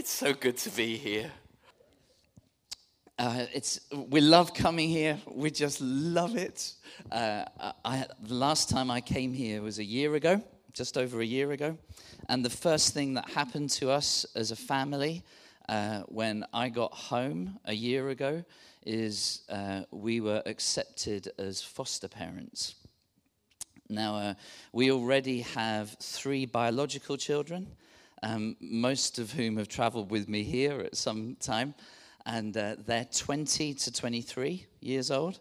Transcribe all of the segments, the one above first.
It's so good to be here. Uh, it's, we love coming here. We just love it. Uh, I, the last time I came here was a year ago, just over a year ago. And the first thing that happened to us as a family uh, when I got home a year ago is uh, we were accepted as foster parents. Now, uh, we already have three biological children um, most of whom have traveled with me here at some time. And uh, they're 20 to 23 years old.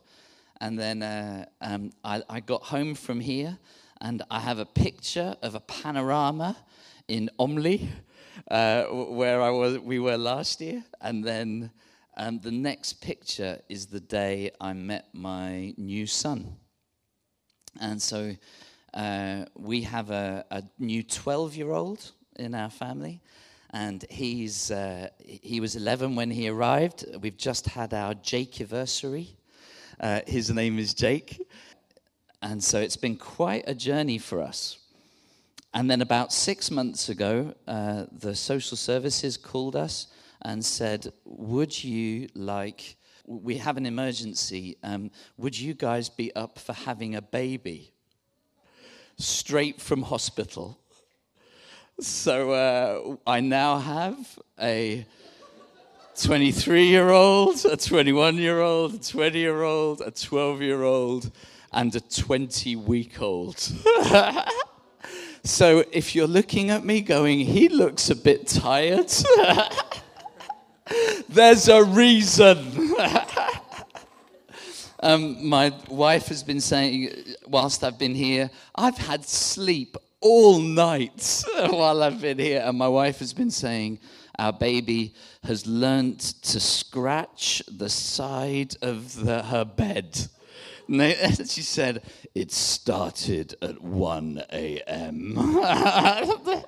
And then uh, um, I, I, got home from here, and I have a picture of a panorama in Omley, uh, where I was, we were last year. And then um, the next picture is the day I met my new son. And so uh, we have a, a new 12 year old in our family. And he's, uh, he was 11 when he arrived. We've just had our Jake anniversary. Uh, his name is Jake. And so it's been quite a journey for us. And then about six months ago, uh, the social services called us and said, Would you like, we have an emergency, um, would you guys be up for having a baby? Straight from hospital. So uh, I now have a 23 year old, a 21 year old, a 20 year old, a 12 year old, and a 20 week old. so if you're looking at me going, he looks a bit tired, there's a reason. um, my wife has been saying, whilst I've been here, I've had sleep all night while I've been here. And my wife has been saying, Our baby has learnt to scratch the side of the, her bed. She said, It started at 1 a.m.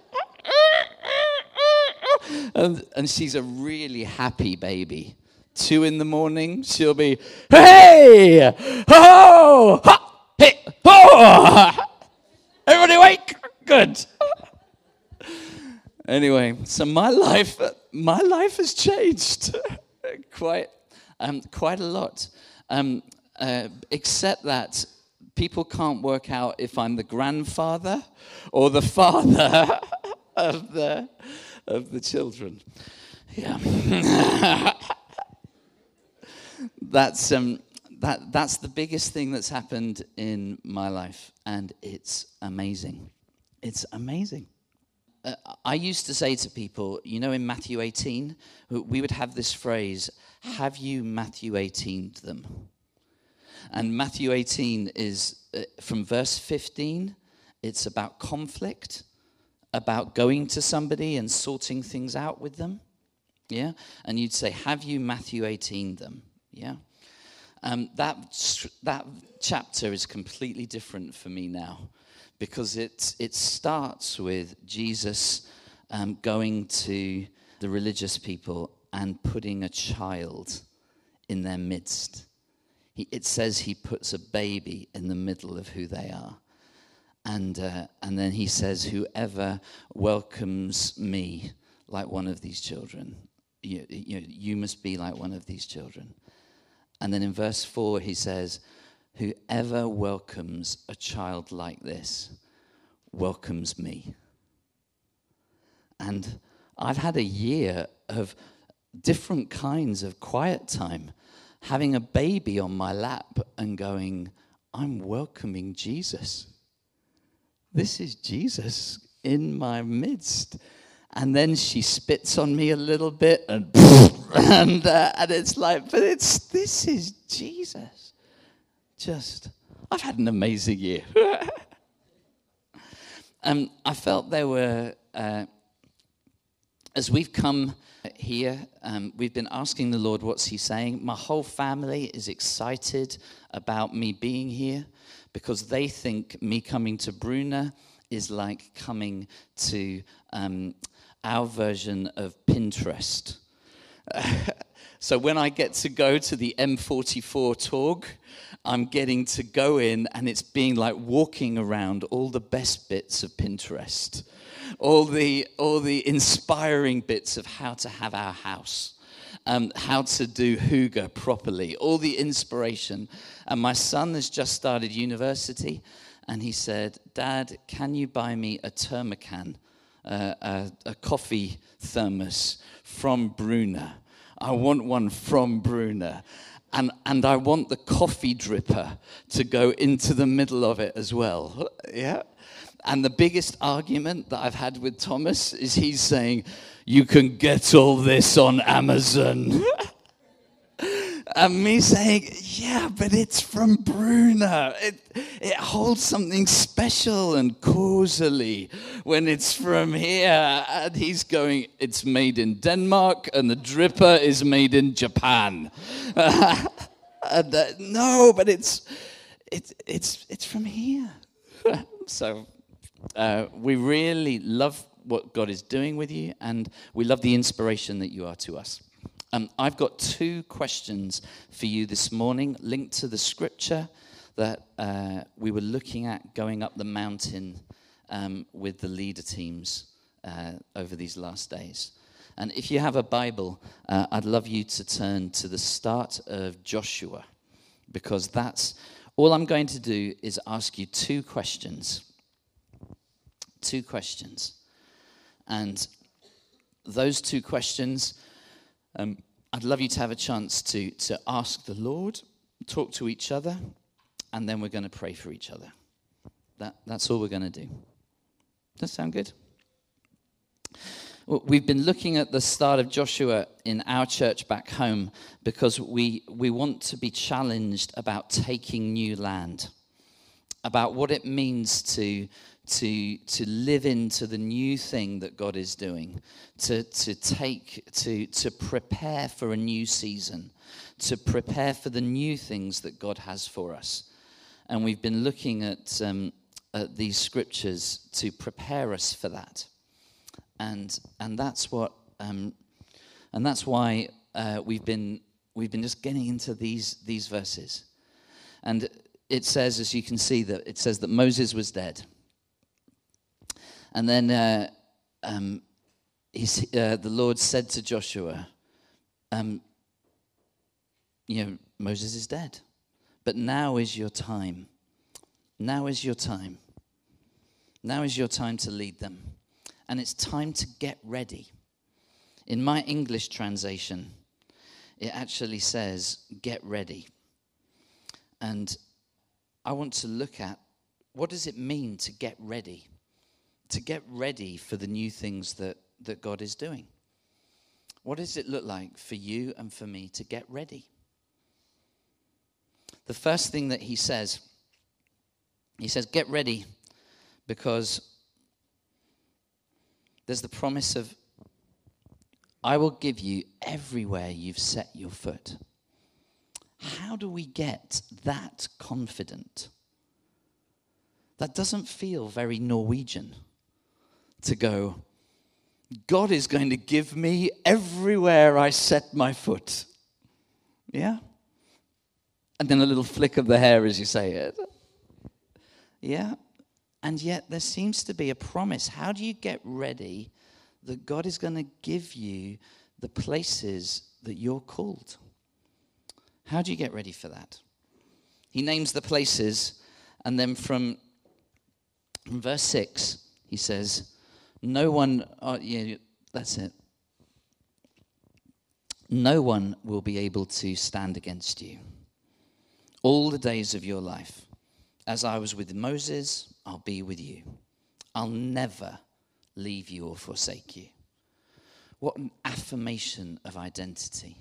and, and she's a really happy baby. Two in the morning, she'll be, Hey! Ho! Ha! Hey! Ho! Good. anyway, so my life, my life has changed quite, um, quite a lot. Um, uh, except that people can't work out if I'm the grandfather or the father of the of the children. Yeah. that's um, that that's the biggest thing that's happened in my life, and it's amazing. It's amazing. Uh, I used to say to people, you know, in Matthew 18, we would have this phrase, have you Matthew 18 them? And Matthew 18 is uh, from verse 15, it's about conflict, about going to somebody and sorting things out with them. Yeah? And you'd say, have you Matthew 18 them? Yeah? Um, that, that chapter is completely different for me now because it, it starts with Jesus um, going to the religious people and putting a child in their midst. He, it says he puts a baby in the middle of who they are. And, uh, and then he says, Whoever welcomes me like one of these children, you, you, you must be like one of these children. And then in verse 4, he says, Whoever welcomes a child like this welcomes me. And I've had a year of different kinds of quiet time, having a baby on my lap and going, I'm welcoming Jesus. This is Jesus in my midst. And then she spits on me a little bit, and and, uh, and it's like, but it's this is Jesus just, I've had an amazing year. um, I felt there were, uh, as we've come here, um, we've been asking the Lord, what's He saying? My whole family is excited about me being here because they think me coming to Bruna is like coming to um, our version of Pinterest. so when I get to go to the M44 talk, I'm getting to go in and it's being like walking around all the best bits of Pinterest, all the, all the inspiring bits of how to have our house. Um, how to do hygge properly, all the inspiration. And my son has just started university, and he said, Dad, can you buy me a Thermomix, uh, a, a coffee thermos from Brunner? I want one from Brunner. And, and I want the coffee dripper to go into the middle of it as well. Yeah? And the biggest argument that I've had with Thomas is he's saying, You can get all this on Amazon. And me saying, yeah, but it's from Brunner. It, it holds something special and causally when it's from here. And he's going, it's made in Denmark and the dripper is made in Japan. uh, no, but it's, it, it's, it's from here. so uh, we really love what God is doing with you and we love the inspiration that you are to us. Um, I've got two questions for you this morning, linked to the scripture that uh, we were looking at going up the mountain um, with the leader teams uh, over these last days. And if you have a Bible, uh, I'd love you to turn to the start of Joshua, because that's all I'm going to do is ask you two questions. Two questions. And those two questions um, I'd love you to have a chance to, to ask the Lord, talk to each other, and then we're going to pray for each other. That, that's all we're going to do. Does that sound good? Well, we've been looking at the start of Joshua in our church back home because we, we want to be challenged about taking new land, about what it means to to, to live into the new thing that God is doing, to, to take, to, to prepare for a new season, to prepare for the new things that God has for us. And we've been looking at, um, at these scriptures to prepare us for that. And, and that's what, um, and that's why uh, we've been, we've been just getting into these, these verses. And it says, as you can see, that it says that Moses was dead. And then uh, um, uh, the Lord said to Joshua, um, You know, Moses is dead, but now is your time. Now is your time. Now is your time to lead them. And it's time to get ready. In my English translation, it actually says, Get ready. And I want to look at what does it mean to get ready? To get ready for the new things that, that God is doing. What does it look like for you and for me to get ready? The first thing that he says, he says, Get ready because there's the promise of, I will give you everywhere you've set your foot. How do we get that confident? That doesn't feel very Norwegian to go, God is going to give me everywhere I set my foot. Yeah? And then a little flick of the hair as you say it. Yeah? And yet there seems to be a promise. How do you get ready that God is going to give you the places that you're called? How do you get ready for that? He names the places, and then from, verse 6, he says, no one, oh, yeah, that's it. No one will be able to stand against you all the days of your life. As I was with Moses, I'll be with you. I'll never leave you or forsake you. What an affirmation of identity.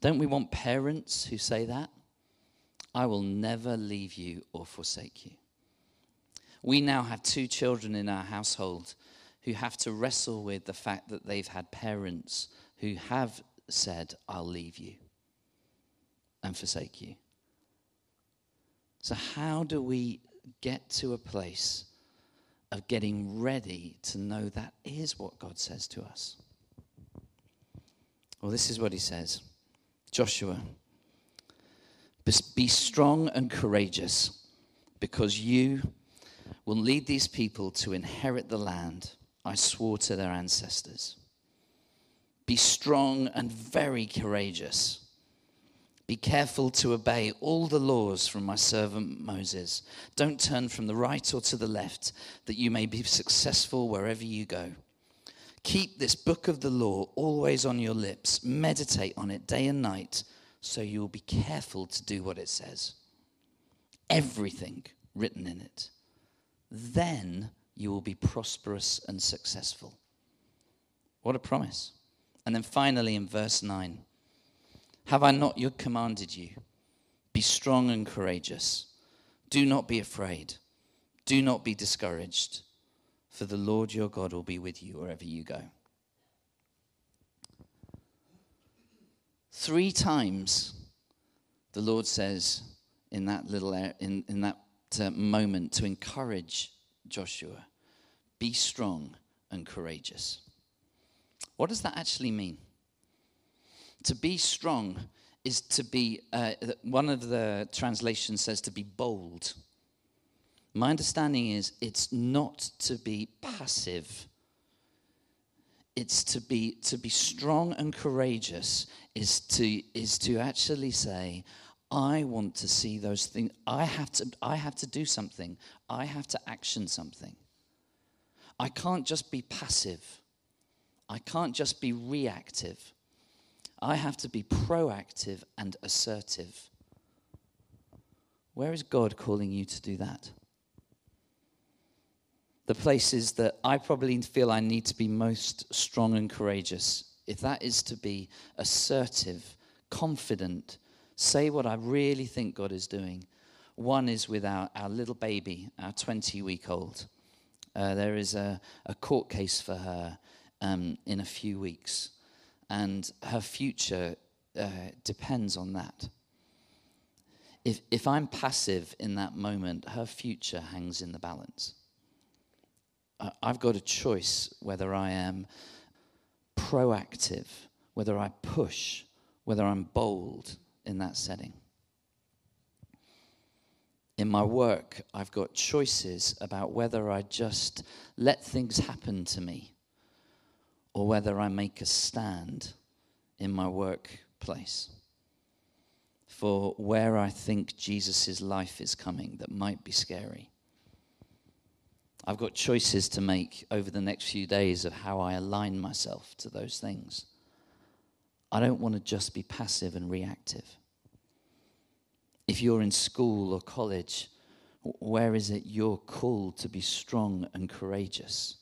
Don't we want parents who say that? I will never leave you or forsake you. We now have two children in our household who have to wrestle with the fact that they've had parents who have said, I'll leave you and forsake you. So, how do we get to a place of getting ready to know that is what God says to us? Well, this is what he says Joshua, be strong and courageous, because you will lead these people to inherit the land I swore to their ancestors. Be strong and very courageous. Be careful to obey all the laws from my servant Moses. Don't turn from the right or to the left, that you may be successful wherever you go. Keep this book of the law always on your lips. Meditate on it day and night, so you will be careful to do what it says. Everything written in it. Then you will be prosperous and successful. What a promise. And then finally in verse 9 Have I not yet commanded you? Be strong and courageous. Do not be afraid. Do not be discouraged for the Lord your God will be with you wherever you go. Three times the Lord says in that little in, in that moment to encourage Joshua, be strong and courageous. What does that actually mean? To be strong is to be, uh, one of the translations says to be bold. My understanding is it's not to be passive. It's to be to be strong and courageous is to is to actually say, I want to see those things. I have to I have to do something. I have to action something. I can't just be passive. I can't just be reactive. I have to be proactive and assertive. Where is God calling you to do that? the places that I probably feel I need to be most strong and courageous, if that is to be assertive, confident, say what I really think God is doing. One is with our, our little baby, our 20 week old. Uh, there is a, a court case for her um, in a few weeks, and her future uh, depends on that. If, if I'm passive in that moment, her future hangs in the balance. I've got a choice whether I am proactive, whether I push, whether I'm bold in that setting. In my work, I've got choices about whether I just let things happen to me or whether I make a stand in my workplace for where I think Jesus' life is coming that might be scary. I've got choices to make over the next few days of how I align myself to those things. I don't want to just be passive and reactive. If you're in school or college, where is it you're called to be strong and courageous?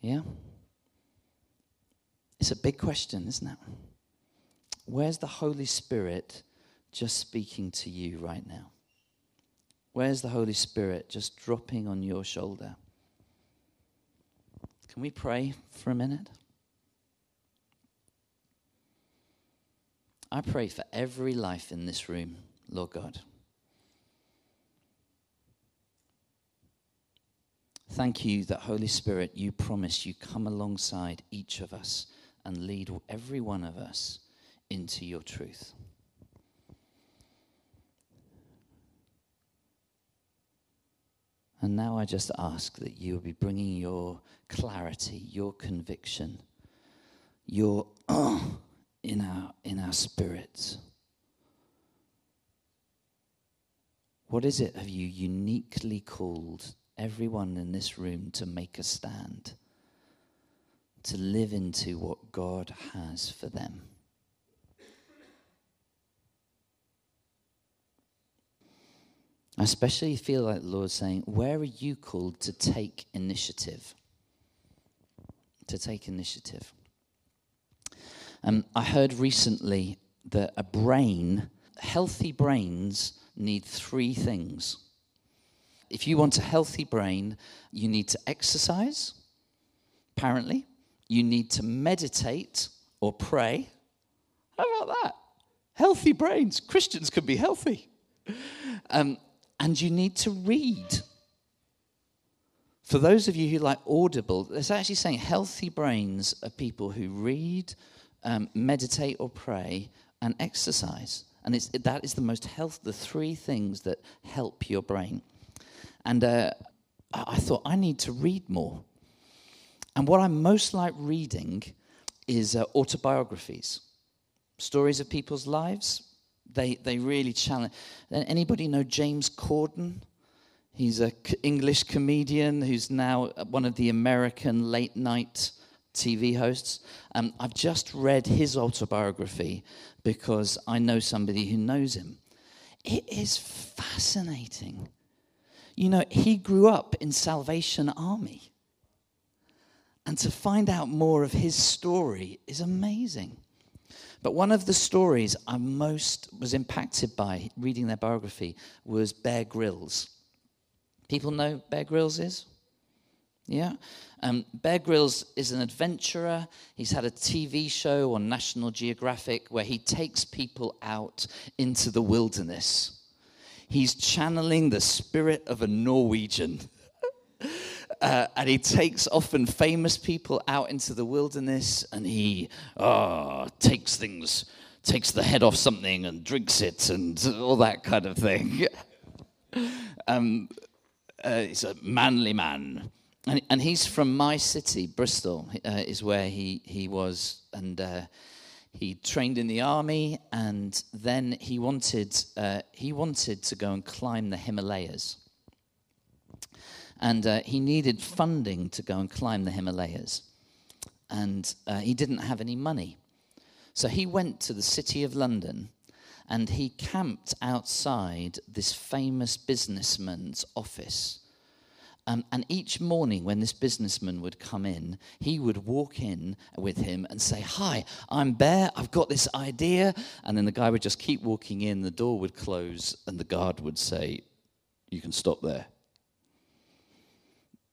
Yeah? It's a big question, isn't it? Where's the Holy Spirit just speaking to you right now? Where's the Holy Spirit just dropping on your shoulder? Can we pray for a minute? I pray for every life in this room, Lord God. Thank you that, Holy Spirit, you promise you come alongside each of us and lead every one of us into your truth. And now I just ask that you will be bringing your clarity, your conviction, your in our in our spirits. What is it have you uniquely called everyone in this room to make a stand, to live into what God has for them? I especially feel like the Lord saying, Where are you called to take initiative? To take initiative. Um, I heard recently that a brain, healthy brains, need three things. If you want a healthy brain, you need to exercise, apparently. You need to meditate or pray. How about that? Healthy brains. Christians can be healthy. Um, and you need to read. for those of you who like Audible, it's actually saying healthy brains are people who read, um, meditate or pray, and exercise. And it's, that is the most health, the three things that help your brain. And uh, I thought, I need to read more. And what I most like reading is uh, autobiographies, stories of people's lives. They, they really challenge. Anybody know James Corden? He's an English comedian who's now one of the American late night TV hosts. Um, I've just read his autobiography because I know somebody who knows him. It is fascinating. You know, he grew up in Salvation Army. And to find out more of his story is amazing. But one of the stories I most was impacted by reading their biography was Bear Grylls. People know Bear Grylls is? Yeah? Um, Bear Grylls is an adventurer. He's had a TV show on National Geographic where he takes people out into the wilderness. He's channeling the spirit of a Norwegian. Uh, and he takes often famous people out into the wilderness and he uh, takes things, takes the head off something and drinks it and all that kind of thing. um, uh, he's a manly man. And, and he's from my city, Bristol, uh, is where he, he was. And uh, he trained in the army, and then he wanted, uh, he wanted to go and climb the Himalayas. And uh, he needed funding to go and climb the Himalayas. And uh, he didn't have any money. So he went to the city of London and he camped outside this famous businessman's office um, and each morning, when this businessman would come in, he would walk in with him and say, Hi, I'm Bear. I've got this idea. And then the guy would just keep walking in, the door would close, and the guard would say, You can stop there.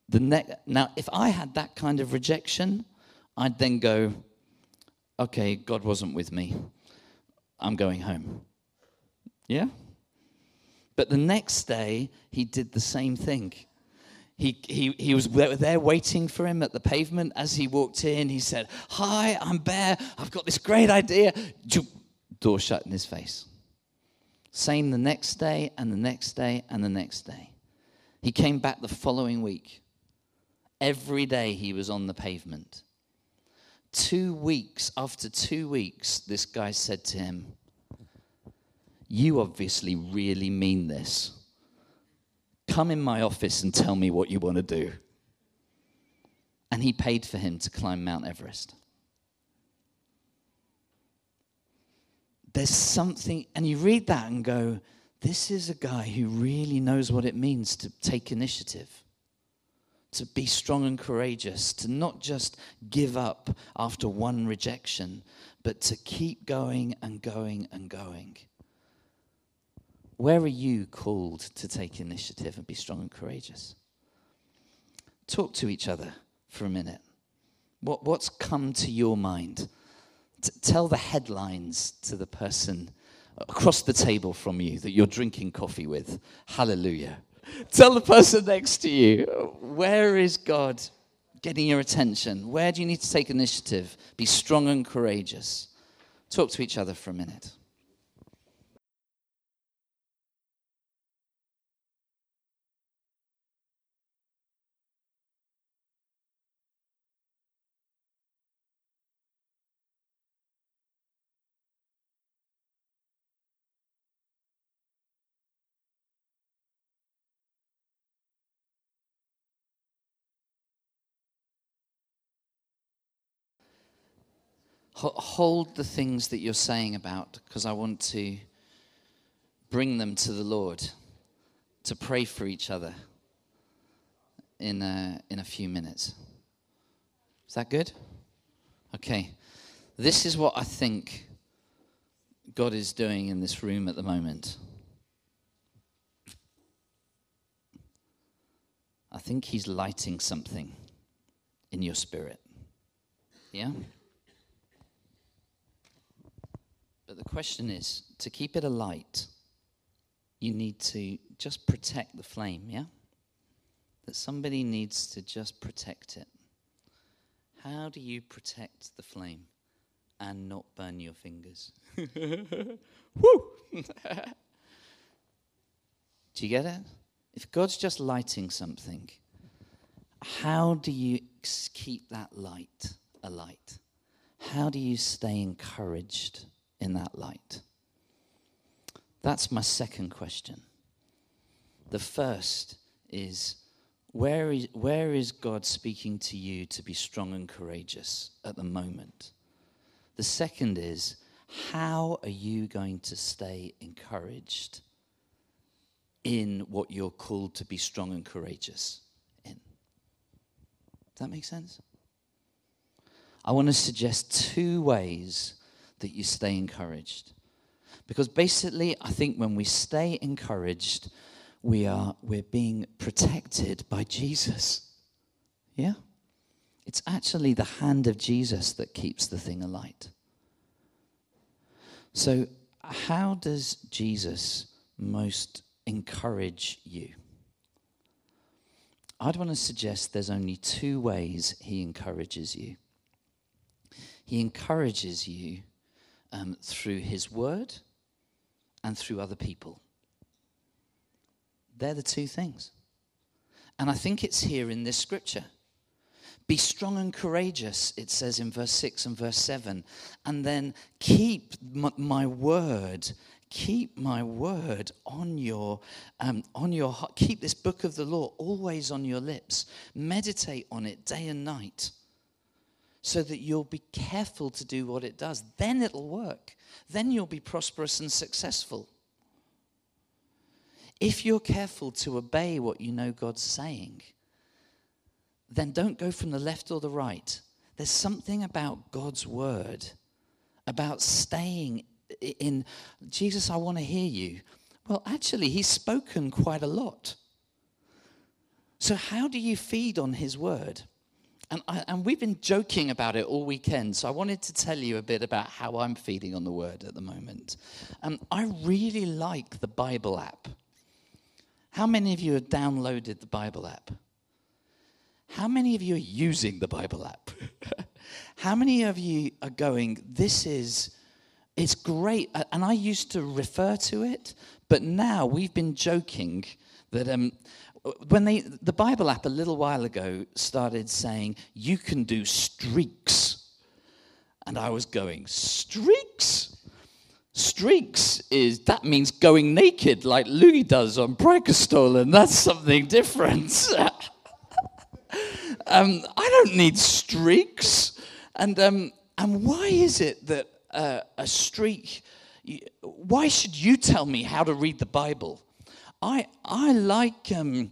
The ne- now, if I had that kind of rejection, I'd then go, Okay, God wasn't with me. I'm going home. Yeah? But the next day, he did the same thing. He, he, he was there waiting for him at the pavement. As he walked in, he said, Hi, I'm Bear. I've got this great idea. Door shut in his face. Same the next day, and the next day, and the next day. He came back the following week. Every day he was on the pavement. Two weeks, after two weeks, this guy said to him, You obviously really mean this. Come in my office and tell me what you want to do. And he paid for him to climb Mount Everest. There's something, and you read that and go, this is a guy who really knows what it means to take initiative, to be strong and courageous, to not just give up after one rejection, but to keep going and going and going. Where are you called to take initiative and be strong and courageous? Talk to each other for a minute. What, what's come to your mind? T- tell the headlines to the person across the table from you that you're drinking coffee with. Hallelujah. Tell the person next to you, where is God getting your attention? Where do you need to take initiative? Be strong and courageous. Talk to each other for a minute. Hold the things that you're saying about because I want to bring them to the Lord to pray for each other in a, in a few minutes. Is that good? Okay. This is what I think God is doing in this room at the moment. I think He's lighting something in your spirit. Yeah? But the question is to keep it alight, you need to just protect the flame, yeah? that somebody needs to just protect it. How do you protect the flame and not burn your fingers? Woo! do you get it? If God's just lighting something, how do you keep that light alight? How do you stay encouraged in that light? That's my second question. The first is where is, where is God speaking to you to be strong and courageous at the moment? The second is how are you going to stay encouraged in what you're called to be strong and courageous in? Does that make sense? I want to suggest two ways that you stay encouraged. Because basically, I think when we stay encouraged, we are we're being protected by Jesus. Yeah? It's actually the hand of Jesus that keeps the thing alight. So, how does Jesus most encourage you? I'd want to suggest there's only two ways he encourages you. He encourages you um, through his word and through other people. They're the two things. And I think it's here in this scripture. Be strong and courageous, it says in verse 6 and verse 7. And then keep my word, keep my word on your, um, on your heart. Keep this book of the law always on your lips. Meditate on it day and night so that you'll be careful to do what it does. Then it'll work. Then you'll be prosperous and successful. If you're careful to obey what you know God's saying, then don't go from the left or the right. There's something about God's word, about staying in Jesus, I want to hear you. Well, actually, he's spoken quite a lot. So, how do you feed on his word? And, I, and we've been joking about it all weekend, so I wanted to tell you a bit about how I'm feeding on the word at the moment. Um, I really like the Bible app. How many of you have downloaded the Bible app? How many of you are using the Bible app? How many of you are going, this is, it's great. And I used to refer to it, but now we've been joking that um, when they, the Bible app a little while ago started saying, you can do streaks. And I was going, streaks? Streaks is that means going naked like Louis does on and That's something different. um, I don't need streaks. And um, and why is it that uh, a streak? Why should you tell me how to read the Bible? I I like um,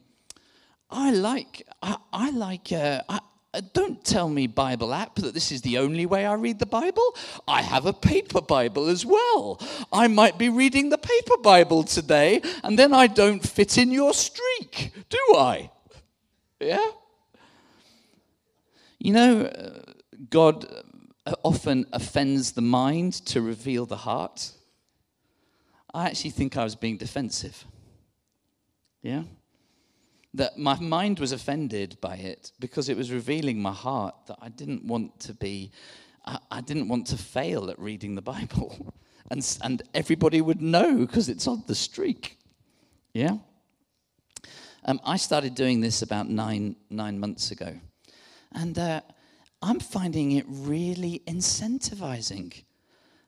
I like I, I like uh, I, uh, don't tell me Bible app that this is the only way I read the Bible. I have a paper Bible as well. I might be reading the paper Bible today, and then I don't fit in your streak, do I? Yeah? You know, uh, God uh, often offends the mind to reveal the heart. I actually think I was being defensive. Yeah? That my mind was offended by it because it was revealing my heart that I didn't want to be, I, I didn't want to fail at reading the Bible. And, and everybody would know because it's on the streak. Yeah? Um, I started doing this about nine, nine months ago. And uh, I'm finding it really incentivizing.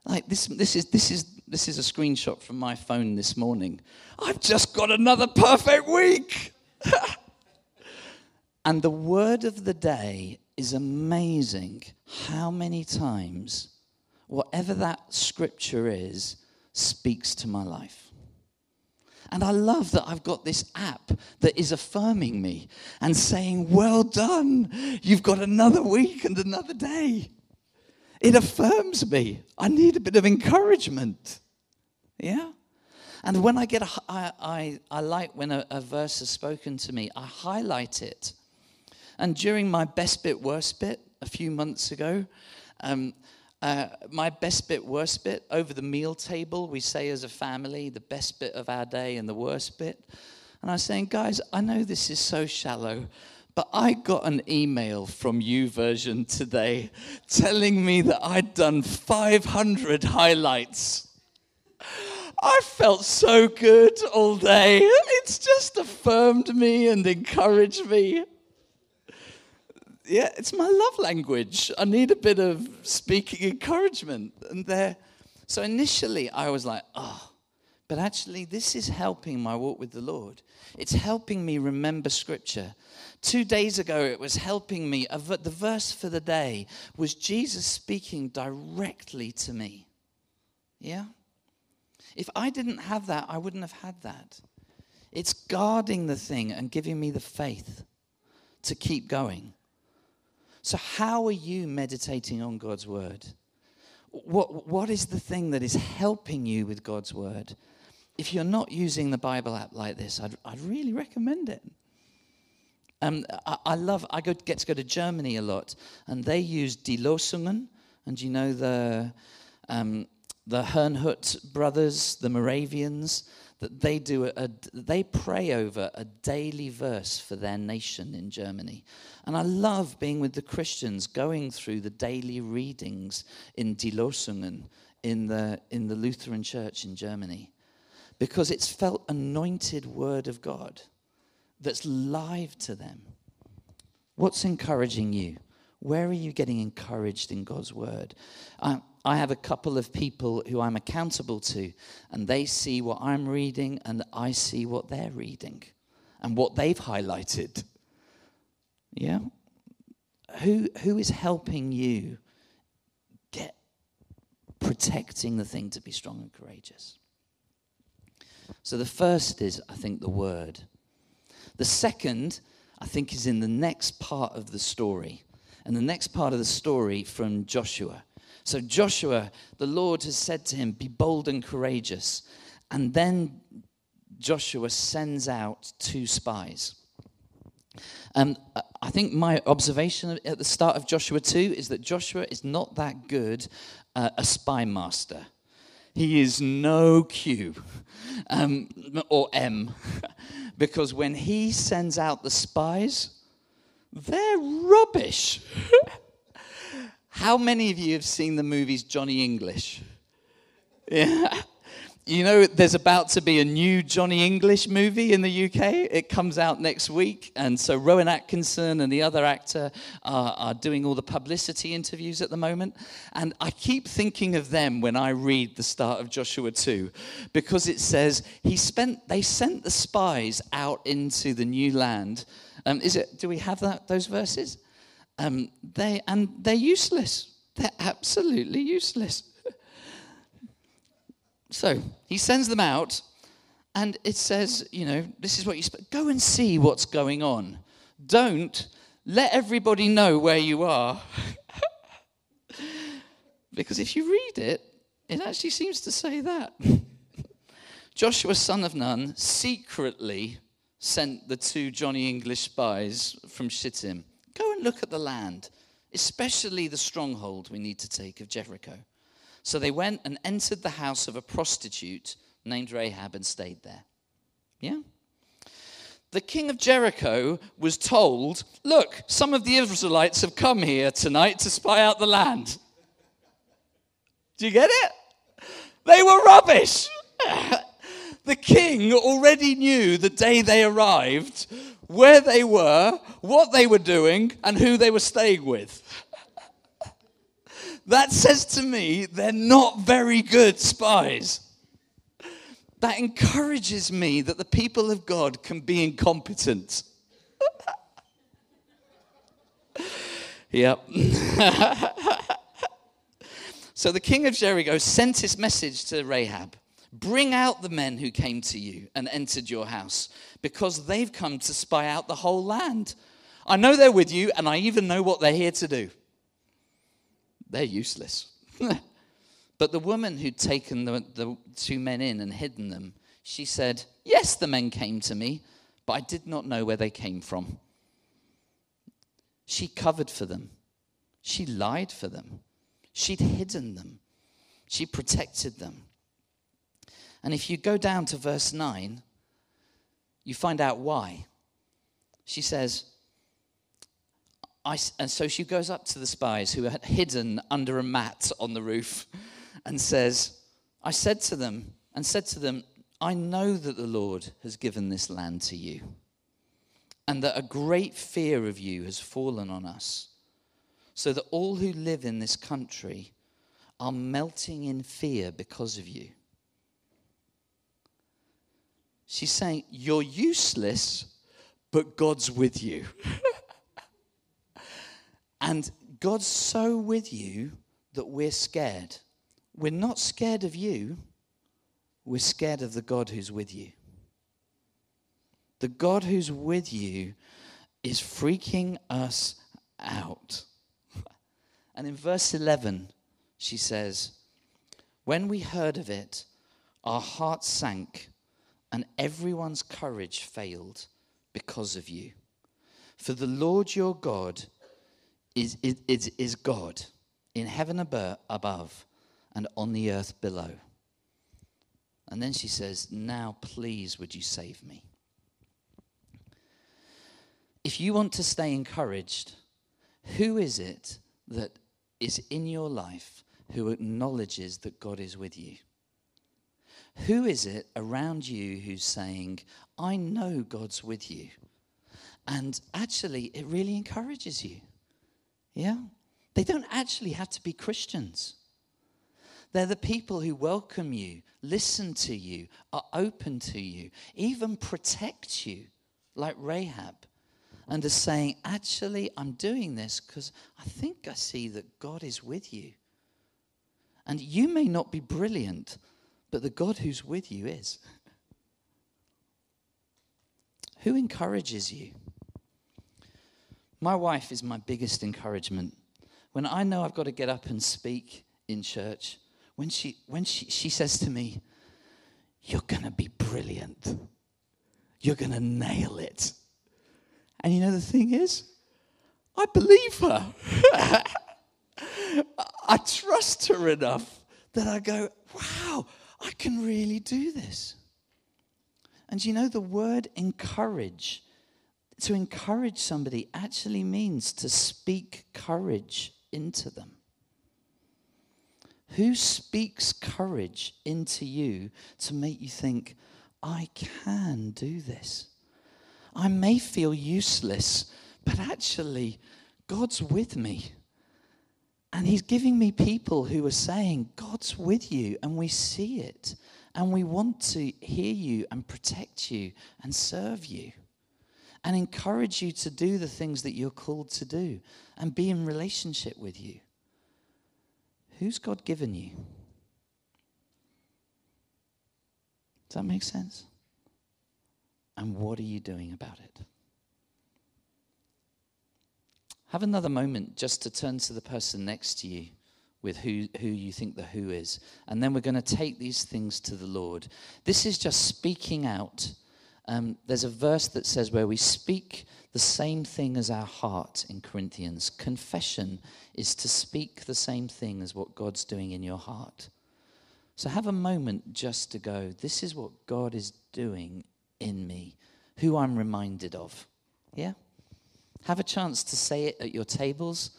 Like this, this is this is this is a screenshot from my phone this morning. I've just got another perfect week. and the word of the day is amazing how many times whatever that scripture is speaks to my life. And I love that I've got this app that is affirming me and saying, Well done, you've got another week and another day. It affirms me. I need a bit of encouragement. Yeah? And when I get, a, I, I, I like when a, a verse is spoken to me, I highlight it. And during my best bit, worst bit a few months ago, um, uh, my best bit, worst bit, over the meal table, we say as a family the best bit of our day and the worst bit. And I was saying, guys, I know this is so shallow, but I got an email from YouVersion today telling me that I'd done 500 highlights. I felt so good all day. It's just affirmed me and encouraged me. Yeah, it's my love language. I need a bit of speaking encouragement. And there, so initially I was like, oh, but actually, this is helping my walk with the Lord. It's helping me remember Scripture. Two days ago, it was helping me. The verse for the day was Jesus speaking directly to me. Yeah? If I didn't have that, I wouldn't have had that. It's guarding the thing and giving me the faith to keep going. So, how are you meditating on God's word? What, what is the thing that is helping you with God's word? If you're not using the Bible app like this, I'd, I'd really recommend it. Um, I, I, love, I go, get to go to Germany a lot, and they use Die Losungen. And you know the, um, the Herrnhut brothers, the Moravians, that they do a, a, they pray over a daily verse for their nation in Germany. And I love being with the Christians going through the daily readings in Die Losungen in the in the Lutheran church in Germany because it's felt anointed word of God that's live to them. What's encouraging you? Where are you getting encouraged in God's word? Um, I have a couple of people who I'm accountable to, and they see what I'm reading, and I see what they're reading and what they've highlighted. Yeah? Who, who is helping you get protecting the thing to be strong and courageous? So the first is, I think, the word. The second, I think, is in the next part of the story. And the next part of the story from Joshua. So, Joshua, the Lord has said to him, Be bold and courageous. And then Joshua sends out two spies. And I think my observation at the start of Joshua 2 is that Joshua is not that good uh, a spy master. He is no Q um, or M. because when he sends out the spies, they're rubbish. How many of you have seen the movies Johnny English? Yeah. You know, there's about to be a new Johnny English movie in the UK. It comes out next week. And so Rowan Atkinson and the other actor are, are, doing all the publicity interviews at the moment. And I keep thinking of them when I read the start of Joshua 2, because it says he spent, they sent the spies out into the new land. Um, is it, do we have that, those verses? Um, they, and they're useless. They're absolutely useless. So he sends them out, and it says, you know, this is what you sp- go and see what's going on. Don't let everybody know where you are. because if you read it, it actually seems to say that. Joshua, son of Nun, secretly sent the two Johnny English spies from Shittim. And look at the land, especially the stronghold we need to take of Jericho. So they went and entered the house of a prostitute named Rahab and stayed there. Yeah? The king of Jericho was told, Look, some of the Israelites have come here tonight to spy out the land. Do you get it? They were rubbish. the king already knew the day they arrived where they were, what they were doing, and who they were staying with. That says to me they're not very good spies. That encourages me that the people of God can be incompetent. yep. so the king of Jericho sent his message to Rahab Bring out the men who came to you and entered your house, because they've come to spy out the whole land. I know they're with you, and I even know what they're here to do they're useless. but the woman who'd taken the, the two men in and hidden them, she said, Yes, the men came to me, but I did not know where they came from. She covered for them. She lied for them. She'd hidden them. She protected them. And if you go down to verse 9, you find out why. She says, and so she goes up to the spies who had hidden under a mat on the roof and says, I said to them, and said to them, I know that the Lord has given this land to you, and that a great fear of you has fallen on us, so that all who live in this country are melting in fear because of you. She's saying, You're useless, but God's with you. and God's so with you that we're scared. We're not scared of you, we're scared of the God who's with you. The God who's with you is freaking us out. And in verse 11, she says, When we heard of it, our hearts sank and everyone's courage failed because of you. For the Lord your God is, is, is God in heaven above and on the earth below. And then she says, Now please would you save me? If you want to stay encouraged, who is it that is in your life who acknowledges that God is with you? Who is it around you who's saying, I know God's with you? And actually, it really encourages you. Yeah? They don't actually have to be Christians. They're the people who welcome you, listen to you, are open to you, even protect you, like Rahab, and are saying, Actually, I'm doing this because I think I see that God is with you. And you may not be brilliant, but the God who's with you is. Who encourages you? My wife is my biggest encouragement. When I know I've got to get up and speak in church, when she, when she, she says to me, You're going to be brilliant, you're going to nail it. And you know the thing is, I believe her. I trust her enough that I go, Wow, I can really do this. And you know, the word encourage, to encourage somebody actually means to speak courage into them. Who speaks courage into you to make you think, I can do this? I may feel useless, but actually, God's with me. And he's giving me people who are saying, God's with you, and we see it. And we want to hear you and protect you and serve you and encourage you to do the things that you're called to do and be in relationship with you. Who's God given you? Does that make sense? And what are you doing about it? Have another moment just to turn to the person next to you with who, who you think the who is. And then we're going to take these things to the Lord. This is just speaking out. Um, there's a verse that says where we speak the same thing as our heart in Corinthians. Confession is to speak the same thing as what God's doing in your heart. So have a moment just to go, this is what God is doing in me, who I'm reminded of. Yeah? Have a chance to say it at your tables,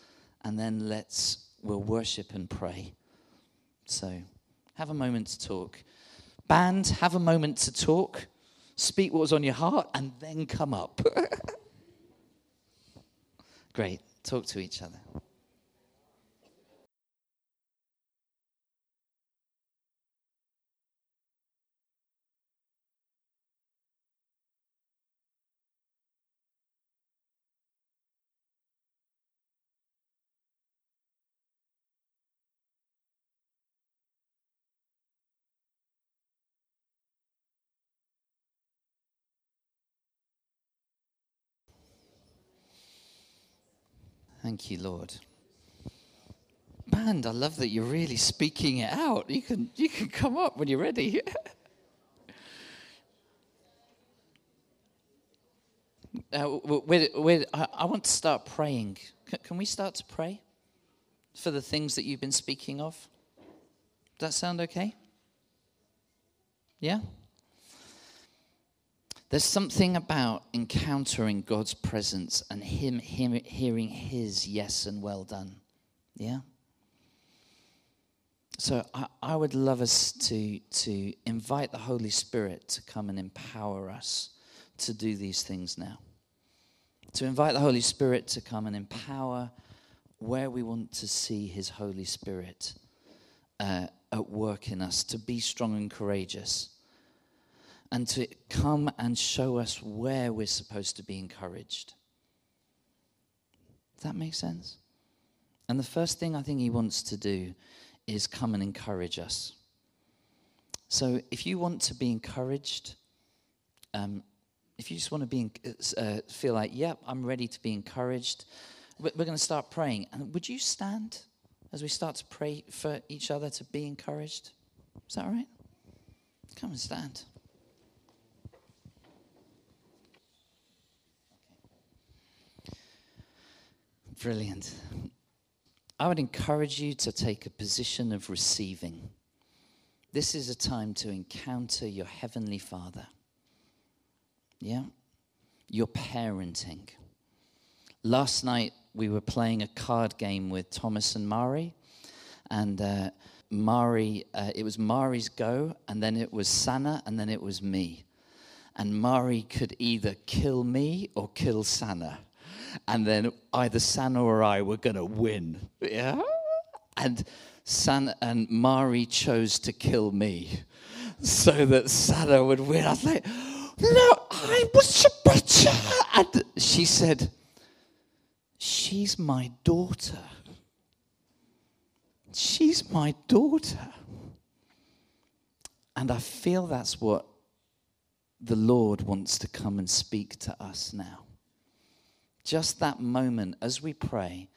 and then let's, we'll worship and pray. So, have a moment to talk. Band, have a moment to talk. Speak what was on your heart, and then come up. Great. Talk to each other. Thank you, Lord. Band, I love that you're really speaking it out. You can, you can come up when you're ready. uh, we're, we're, I want to start praying. Can we start to pray for the things that you've been speaking of? Does that sound okay? Yeah? There's something about encountering God's presence and Him, him hearing His yes and well done. Yeah? So I, I would love us to, to invite the Holy Spirit to come and empower us to do these things now. To invite the Holy Spirit to come and empower where we want to see His Holy Spirit uh, at work in us, to be strong and courageous and to come and show us where we're supposed to be encouraged. Does that make sense? And the first thing I think he wants to do is come and encourage us. So if you want to be encouraged, um, if you just want to be uh, feel like, yep, yeah, I'm ready to be encouraged, we're going to start praying. And would you stand as we start to pray for each other to be encouraged? Is that right? Come and stand. Brilliant. I would encourage you to take a position of receiving. This is a time to encounter your Heavenly Father. Yeah? Your parenting. Last night, we were playing a card game with Thomas and Mari. And uh, Mari, uh, it was Mari's go, and then it was Sana, and then it was me. And Mari could either kill me or kill Sana and then either Sana or I were going to win. Yeah? And Sana and Mari chose to kill me so that Sana would win. I was like, no, I was a bitch. And she said, she's my daughter. She's my daughter. And I feel that's what the Lord wants to come and speak to us now just that moment as we pray,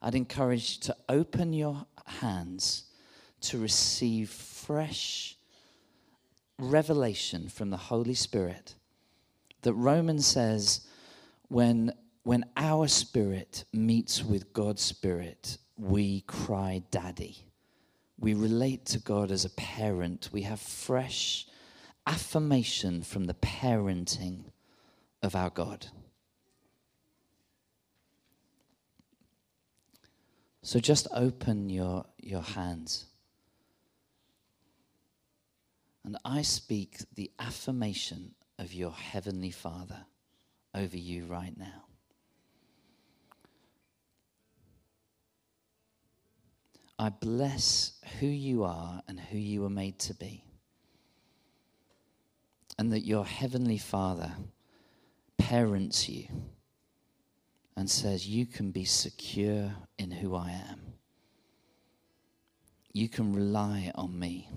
I'd encourage you to open your hands to receive fresh revelation from the Holy Spirit. That Romans says, when, when our spirit meets with God's spirit, we cry, Daddy. We relate to God as a parent. We have fresh affirmation from the parenting of our God. So just open your, your hands. And I speak the affirmation of your Heavenly Father over you right now. I bless who you are and who you were made to be. And that your Heavenly Father parents you and says, You can be secure in who I am. You can rely on me.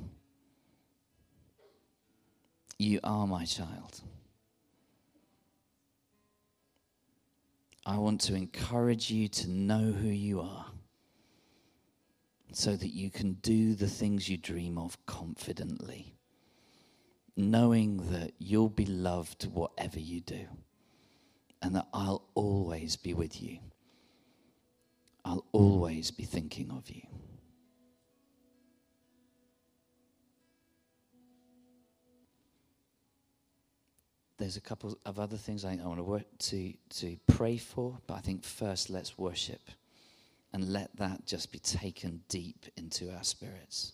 You are my child. I want to encourage you to know who you are so that you can do the things you dream of confidently, knowing that you'll be loved whatever you do and that I'll always be with you. I'll always be thinking of you. There's a couple of other things I, I want to, work to, to pray for, but I think first let's worship and let that just be taken deep into our spirits.